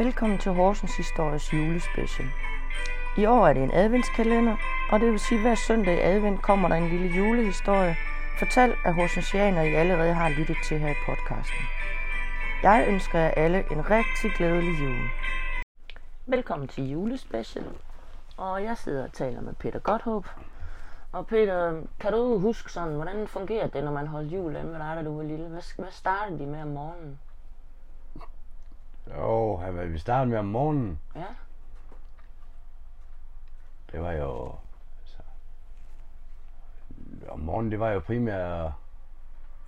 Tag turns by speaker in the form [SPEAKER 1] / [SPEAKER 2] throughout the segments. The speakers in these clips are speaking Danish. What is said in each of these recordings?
[SPEAKER 1] Velkommen til Horsens Histories julespecial. I år er det en adventskalender, og det vil sige, at hver søndag i advent kommer der en lille julehistorie, fortalt af horsensianer, I allerede har lyttet til her i podcasten. Jeg ønsker jer alle en rigtig glædelig jul. Velkommen til julespecial, og jeg sidder og taler med Peter Godthåb. Og Peter, kan du huske sådan, hvordan fungerer det, når man holdt jul hjemme med dig, da du var lille? Hvad, hvad startede de med om morgenen?
[SPEAKER 2] Jo, hvad vi startede med om morgenen.
[SPEAKER 1] Ja,
[SPEAKER 2] Det var jo... Altså, om morgenen, det var jo primært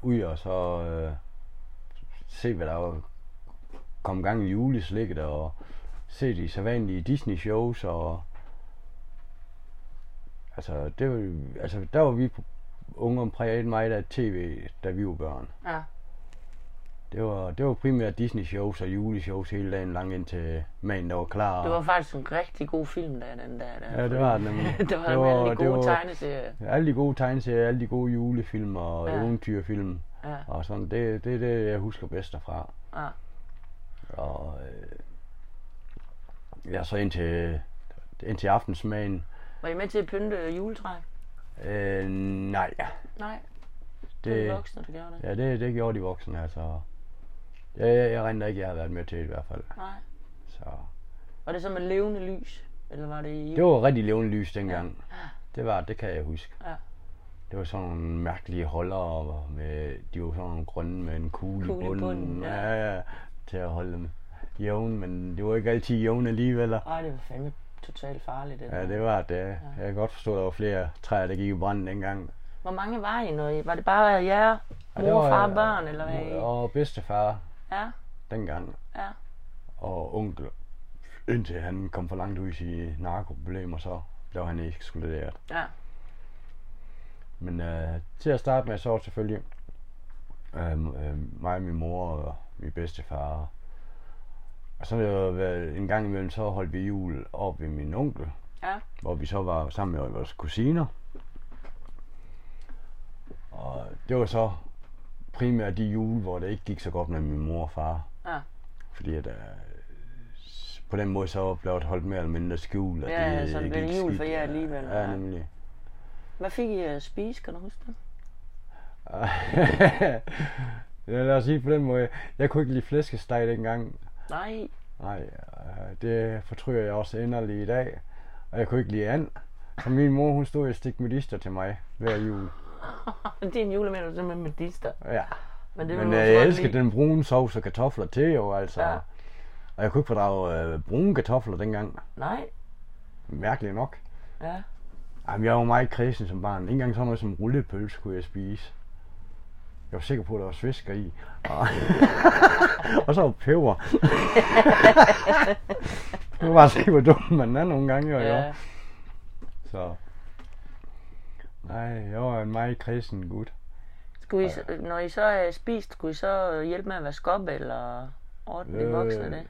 [SPEAKER 2] ud og så øh, se, hvad der var kom gang i juleslikket og se de sædvanlige Disney shows og altså, det var, altså der var vi unge præget meget af tv, da vi var børn.
[SPEAKER 1] ja,
[SPEAKER 2] Det var, det var primært Disney shows og juleshows hele dagen lang indtil magen der var klar.
[SPEAKER 1] det var faktisk en rigtig god film, der den der. der
[SPEAKER 2] Ja, det var det nemlig.
[SPEAKER 1] det var,
[SPEAKER 2] Det var-
[SPEAKER 1] rigtig
[SPEAKER 2] det
[SPEAKER 1] god
[SPEAKER 2] var-
[SPEAKER 1] tegneserie.
[SPEAKER 2] Alle de gode tegneserier, alle de gode julefilm og
[SPEAKER 1] Ja.
[SPEAKER 2] eventyrfilm
[SPEAKER 1] Ja,
[SPEAKER 2] og sådan. Det, det er det, jeg husker bedst derfra.
[SPEAKER 1] ja.
[SPEAKER 2] Og øh, ja, så indtil, indtil aftensmagen.
[SPEAKER 1] Var I med til at pynte juletræ?
[SPEAKER 2] Øh, nej,
[SPEAKER 1] Nej, det var de
[SPEAKER 2] det,
[SPEAKER 1] voksne, der gjorde det.
[SPEAKER 2] ja, det, det gjorde de voksne. Altså. Jeg, jeg, jeg regner ikke, jeg har været med til i hvert fald.
[SPEAKER 1] Nej.
[SPEAKER 2] Så.
[SPEAKER 1] Var det så med levende lys? Eller var det i...
[SPEAKER 2] Det var rigtig levende lys dengang. Det var, det kan jeg huske.
[SPEAKER 1] Ja.
[SPEAKER 2] Det var sådan nogle mærkelige holder med, de var sådan nogle grønne med en kugle,
[SPEAKER 1] Kugle i
[SPEAKER 2] bunden.
[SPEAKER 1] bunden, ja.
[SPEAKER 2] ja. ja, til at holde dem jævn, men det var ikke altid jævn alligevel.
[SPEAKER 1] Ej, det var fandme totalt farligt. Det
[SPEAKER 2] Ja,
[SPEAKER 1] der.
[SPEAKER 2] det var det. Jeg kan godt forstå, at der var flere træer, der gik i brand dengang.
[SPEAKER 1] Hvor mange var I, når I... Var det bare jer,
[SPEAKER 2] Ja,
[SPEAKER 1] mor,
[SPEAKER 2] det var,
[SPEAKER 1] far, børn, eller hvad?
[SPEAKER 2] Og bedstefar
[SPEAKER 1] Ja,
[SPEAKER 2] dengang,
[SPEAKER 1] ja.
[SPEAKER 2] og onkel, indtil han kom for langt ud i sine narkoproblemer, så blev han ekskluderet.
[SPEAKER 1] Ja,
[SPEAKER 2] Men øh, til at starte med, så var selvfølgelig øh, øh, mig og min mor og min bedstefar. Og så været en gang imellem, så holdt vi jul op ved min onkel,
[SPEAKER 1] ja.
[SPEAKER 2] hvor vi så var sammen med vores kusiner. Og det var så primært de jule, hvor det ikke gik så godt med min mor og far.
[SPEAKER 1] Ja.
[SPEAKER 2] Fordi at, øh, på den måde så blev det holdt mere eller mindre skjult.
[SPEAKER 1] Ja, ja, så det blev jul for jer alligevel,
[SPEAKER 2] Ja,
[SPEAKER 1] ja.
[SPEAKER 2] nemlig.
[SPEAKER 1] Hvad fik I at spise, kan du huske det?
[SPEAKER 2] ja, lad os sige på den måde. Jeg kunne ikke lide flæskesteg dengang.
[SPEAKER 1] Nej,
[SPEAKER 2] Nej, øh, det fortryder jeg også inderligt i dag. Og jeg kunne ikke lide and. Så min mor, hun stod og stikte medister til mig hver jul.
[SPEAKER 1] det er en simpelthen med dister.
[SPEAKER 2] Ja.
[SPEAKER 1] Men det
[SPEAKER 2] Men jeg elsker
[SPEAKER 1] lide.
[SPEAKER 2] den brune sovs og kartofler til jo, altså.
[SPEAKER 1] Ja.
[SPEAKER 2] Og jeg kunne ikke fordrage øh, brune kartofler dengang.
[SPEAKER 1] Nej,
[SPEAKER 2] Mærkeligt nok.
[SPEAKER 1] ja.
[SPEAKER 2] Jamen, jeg var meget kredsen som barn. Ikke engang sådan noget som rullepølse kunne jeg spise. Jeg var sikker på, at der var svisker i. Og, og så var peber. du kan bare se, hvor dum man er nogle gange. Jo, ja.
[SPEAKER 1] ja.
[SPEAKER 2] Så. Nej, jeg var en meget kredsen gut.
[SPEAKER 1] Skulle I, så- når I så er spist, skulle I så hjælpe med at vaske op, eller ordne de
[SPEAKER 2] Øh,
[SPEAKER 1] voksne det?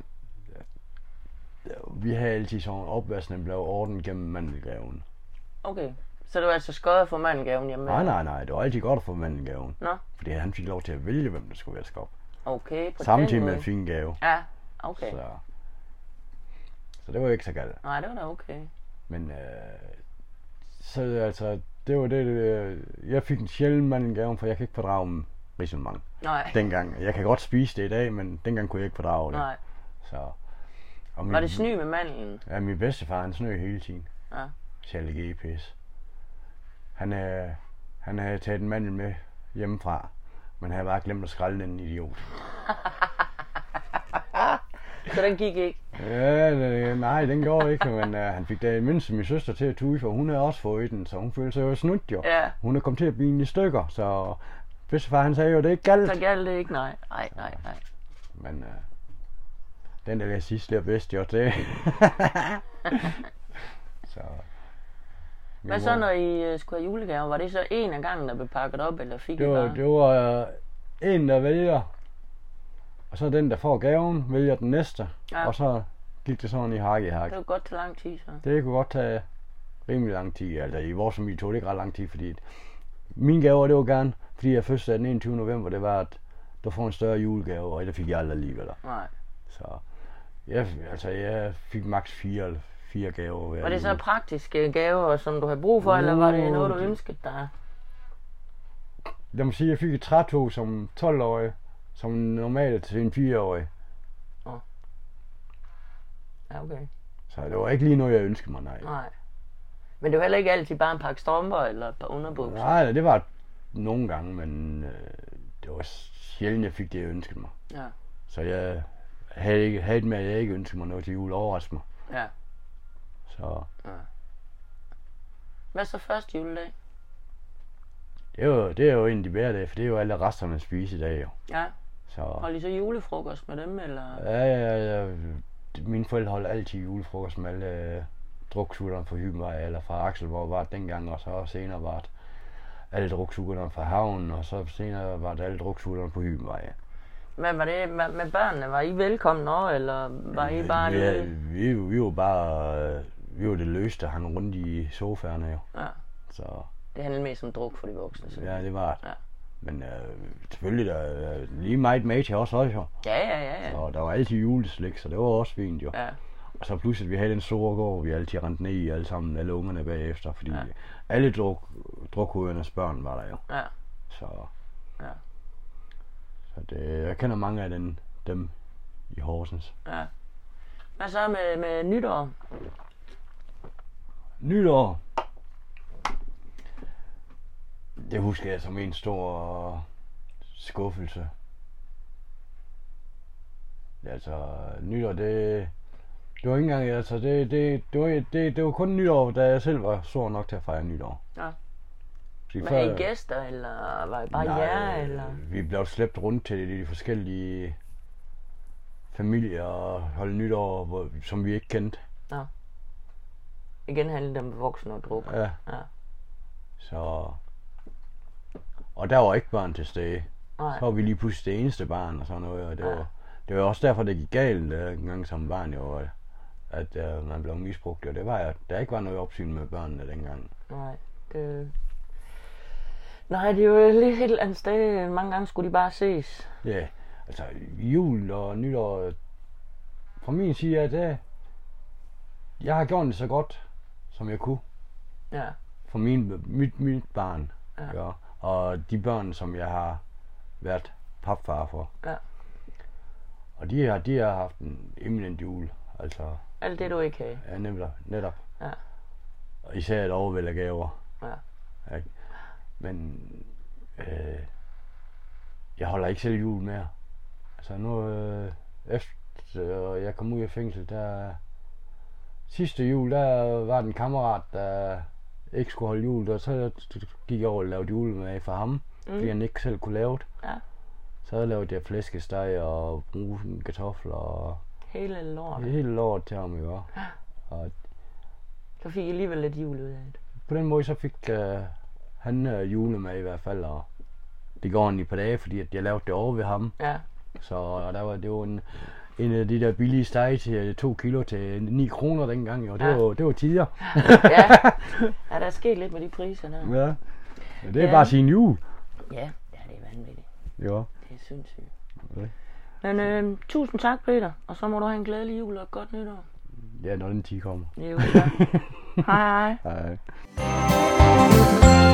[SPEAKER 2] Vi havde altid sådan opvasken blev ordnet gennem mandelgaven.
[SPEAKER 1] Okay, så det var altså skøjet for mandelgaven hjemme?
[SPEAKER 2] Nej, nej, nej. Det var altid godt at få mandelgaven.
[SPEAKER 1] Nå,
[SPEAKER 2] Fordi han fik lov til at vælge, hvem der skulle vaske op.
[SPEAKER 1] okay, på
[SPEAKER 2] Samtidig
[SPEAKER 1] den
[SPEAKER 2] med
[SPEAKER 1] måde.
[SPEAKER 2] en fin gave.
[SPEAKER 1] Ja, okay.
[SPEAKER 2] Så, så det var ikke så galt.
[SPEAKER 1] Nej, det var da okay.
[SPEAKER 2] Men øh, så altså, det var det, øh, jeg fik en sjælden mandelgave, for jeg kan ikke fordrage dem risenmang.
[SPEAKER 1] Nej,
[SPEAKER 2] Dengang. Jeg kan godt spise det i dag, men dengang kunne jeg ikke fordrage det.
[SPEAKER 1] nej.
[SPEAKER 2] Så, og min,
[SPEAKER 1] Var det sny med mandlen?
[SPEAKER 2] Ja, min bedstefar, han snød hele tiden.
[SPEAKER 1] Ja.
[SPEAKER 2] Charlie GPS. Han, øh, han havde taget en mandel med hjemmefra, men havde bare glemt at skralde den idiot.
[SPEAKER 1] Så den gik ikke?
[SPEAKER 2] Ja, det, nej, den går ikke, men uh, han fik da mindst min søster til at tude, for hun havde også fået den, så hun følte sig jo snudt jo.
[SPEAKER 1] Ja.
[SPEAKER 2] Hun er kommet til at blive i stykker, så bedstefar han sagde jo, det er ikke galt.
[SPEAKER 1] Så galt det ikke, nej. Nej, nej, nej.
[SPEAKER 2] Men uh, den der sidste der bedst jo, det. så.
[SPEAKER 1] Hvad så, når I øh, skulle have julegaver? Var det så en af gangen, der blev pakket op, eller fik I
[SPEAKER 2] Det var,
[SPEAKER 1] bare?
[SPEAKER 2] det var uh, en, der vælger, og så den, der får gaven, vælger den næste,
[SPEAKER 1] Ja.
[SPEAKER 2] og så gik det sådan i hak i hak.
[SPEAKER 1] Det var godt til lang tid, så.
[SPEAKER 2] Det kunne godt tage rimelig lang tid. Altså i vores familie tog det ikke ret lang tid, fordi min gave, det var gerne, fordi jeg fødselsdag den 21. november, det var, at du får en større julegave, og det fik jeg aldrig alligevel.
[SPEAKER 1] Nej.
[SPEAKER 2] Så Jeg, altså, jeg fik maks fire, fire gaver. hver
[SPEAKER 1] Var det så praktiske gaver, som du havde brug for, eller var det noget, du ønskede dig?
[SPEAKER 2] Jeg må sige, at jeg fik et trætog som 12-årig, som normalt til en 4-årig.
[SPEAKER 1] Ja, okay.
[SPEAKER 2] Så det var ikke lige noget, jeg ønskede mig, nej.
[SPEAKER 1] Nej. Men det var heller ikke altid bare en pakke strømper eller et par underbukser.
[SPEAKER 2] Nej, det var nogle gange, men øh, det var sjældent, jeg fik det, jeg ønskede mig.
[SPEAKER 1] Ja.
[SPEAKER 2] Så jeg havde, ikke, havde det med, at jeg ikke ønskede mig noget til jul, overraskede mig.
[SPEAKER 1] Ja.
[SPEAKER 2] Så
[SPEAKER 1] Hvad så første juledag?
[SPEAKER 2] det er jo, det er jo en af de bedre dage, for det er jo alle resterne at spise i dag, jo.
[SPEAKER 1] Ja.
[SPEAKER 2] Så
[SPEAKER 1] Hold I så julefrokost med dem, eller?
[SPEAKER 2] ja, ja, ja, mine forældre holdt altid julefrokost med alle øh, druksutterne fra Hybenvej, eller fra hvor var det dengang, og så senere var det alle druksutterne fra havnen, og så senere var det alle druksutterne på Hybenvej.
[SPEAKER 1] Hvad var det med, med børnene? Var I velkomne også, eller var I bare
[SPEAKER 2] vi,
[SPEAKER 1] lidt...
[SPEAKER 2] vi, vi var bare, øh, vi var det løste, han rundt i sofaerne jo.
[SPEAKER 1] Ja.
[SPEAKER 2] Så
[SPEAKER 1] Det handlede mest om druk for de voksne. Så.
[SPEAKER 2] ja, det var det.
[SPEAKER 1] Ja.
[SPEAKER 2] Men øh, selvfølgelig, der er lige meget mad til os også jo.
[SPEAKER 1] Ja, ja, ja, ja.
[SPEAKER 2] Og der var altid juleslik, så det var også fint jo.
[SPEAKER 1] Ja,
[SPEAKER 2] Og så pludselig, vi havde den store gård, vi altid rendte ned i alle sammen, alle ungerne bagefter, fordi
[SPEAKER 1] Ja.
[SPEAKER 2] alle druk, drukhovederne børn var der jo.
[SPEAKER 1] ja.
[SPEAKER 2] Så,
[SPEAKER 1] Ja.
[SPEAKER 2] så det, jeg kender mange af den, dem i Horsens.
[SPEAKER 1] ja. Hvad så med, med nytår?
[SPEAKER 2] Nytår. Det husker jeg som en stor skuffelse. Altså, nytår, det... Det var ikke engang, altså, det, det, det, var, det, det var kun nytår, da jeg selv var stor nok til at fejre nytår.
[SPEAKER 1] Ja.
[SPEAKER 2] Fordi
[SPEAKER 1] Var I gæster, eller var I bare
[SPEAKER 2] Nej,
[SPEAKER 1] jer, eller?
[SPEAKER 2] Vi blev slæbt rundt til de forskellige familier og holde nytår, hvor, som vi ikke kendte.
[SPEAKER 1] Igen handlede det om voksne og druk.
[SPEAKER 2] Ja.
[SPEAKER 1] Ja.
[SPEAKER 2] Så... Og der var ikke børn til stede.
[SPEAKER 1] Nej.
[SPEAKER 2] Så var vi lige pludselig det eneste barn og sådan noget, og det
[SPEAKER 1] Ja.
[SPEAKER 2] var, det var også derfor, det gik galt øh, en gang som barn, jo, at- at øh, man blev misbrugt. Og det var, at der ikke var noget opsyn med børnene dengang.
[SPEAKER 1] Nej, det... Nej, det er jo lidt eller andet sted. Mange gange skulle de bare ses.
[SPEAKER 2] Ja, altså jul og nytår, fra min side er det, jeg har gjort det så godt, som jeg kunne.
[SPEAKER 1] Ja,
[SPEAKER 2] For min, mit, mit barn.
[SPEAKER 1] Ja.
[SPEAKER 2] Ja. Og de børn, som jeg har været papfar for.
[SPEAKER 1] Ja.
[SPEAKER 2] Og de har, de har haft en eminent jul. Altså,
[SPEAKER 1] alt det du ikke havde.
[SPEAKER 2] ja, netop. netop.
[SPEAKER 1] Ja.
[SPEAKER 2] Og især et overvæld af gaver.
[SPEAKER 1] Ja.
[SPEAKER 2] Ikke? Men øh, jeg holder ikke selv jul mere. Altså nu, øh, efter jeg kom ud af fængsel, der sidste jul, der var den kammerat, der ikke skulle holde jul, og så gik jeg over og lavede julemad for ham, mm. fordi han ikke selv kunne lave det.
[SPEAKER 1] Ja.
[SPEAKER 2] Så lavede jeg flæskesteg og brusen kartofler og
[SPEAKER 1] Hele lort.
[SPEAKER 2] hele lort til ham, jo. Og
[SPEAKER 1] Så fik I alligevel lidt jul ud af det.
[SPEAKER 2] på den måde så fik øh, han øh, julemad i hvert fald, og det går han i par dage, fordi at jeg lavede det over ved ham.
[SPEAKER 1] Ja,
[SPEAKER 2] Så og der var, det var en, en af de der billige steg til 2 kilo til 9 kroner dengang, og det,
[SPEAKER 1] Ja.
[SPEAKER 2] var, det var tider.
[SPEAKER 1] ja. ja der er sket lidt med de priser der.
[SPEAKER 2] Ja. Men det er
[SPEAKER 1] Ja.
[SPEAKER 2] bare sin jul.
[SPEAKER 1] Ja, ja det er vanvittigt.
[SPEAKER 2] Ja.
[SPEAKER 1] Det er sindssygt.
[SPEAKER 2] Okay.
[SPEAKER 1] Men øh, tusind tak, Peter. Og så må du have en glædelig jul og et godt nytår.
[SPEAKER 2] Ja, når den 10 kommer.
[SPEAKER 1] Er jo ja. Hej hej.
[SPEAKER 2] Hej.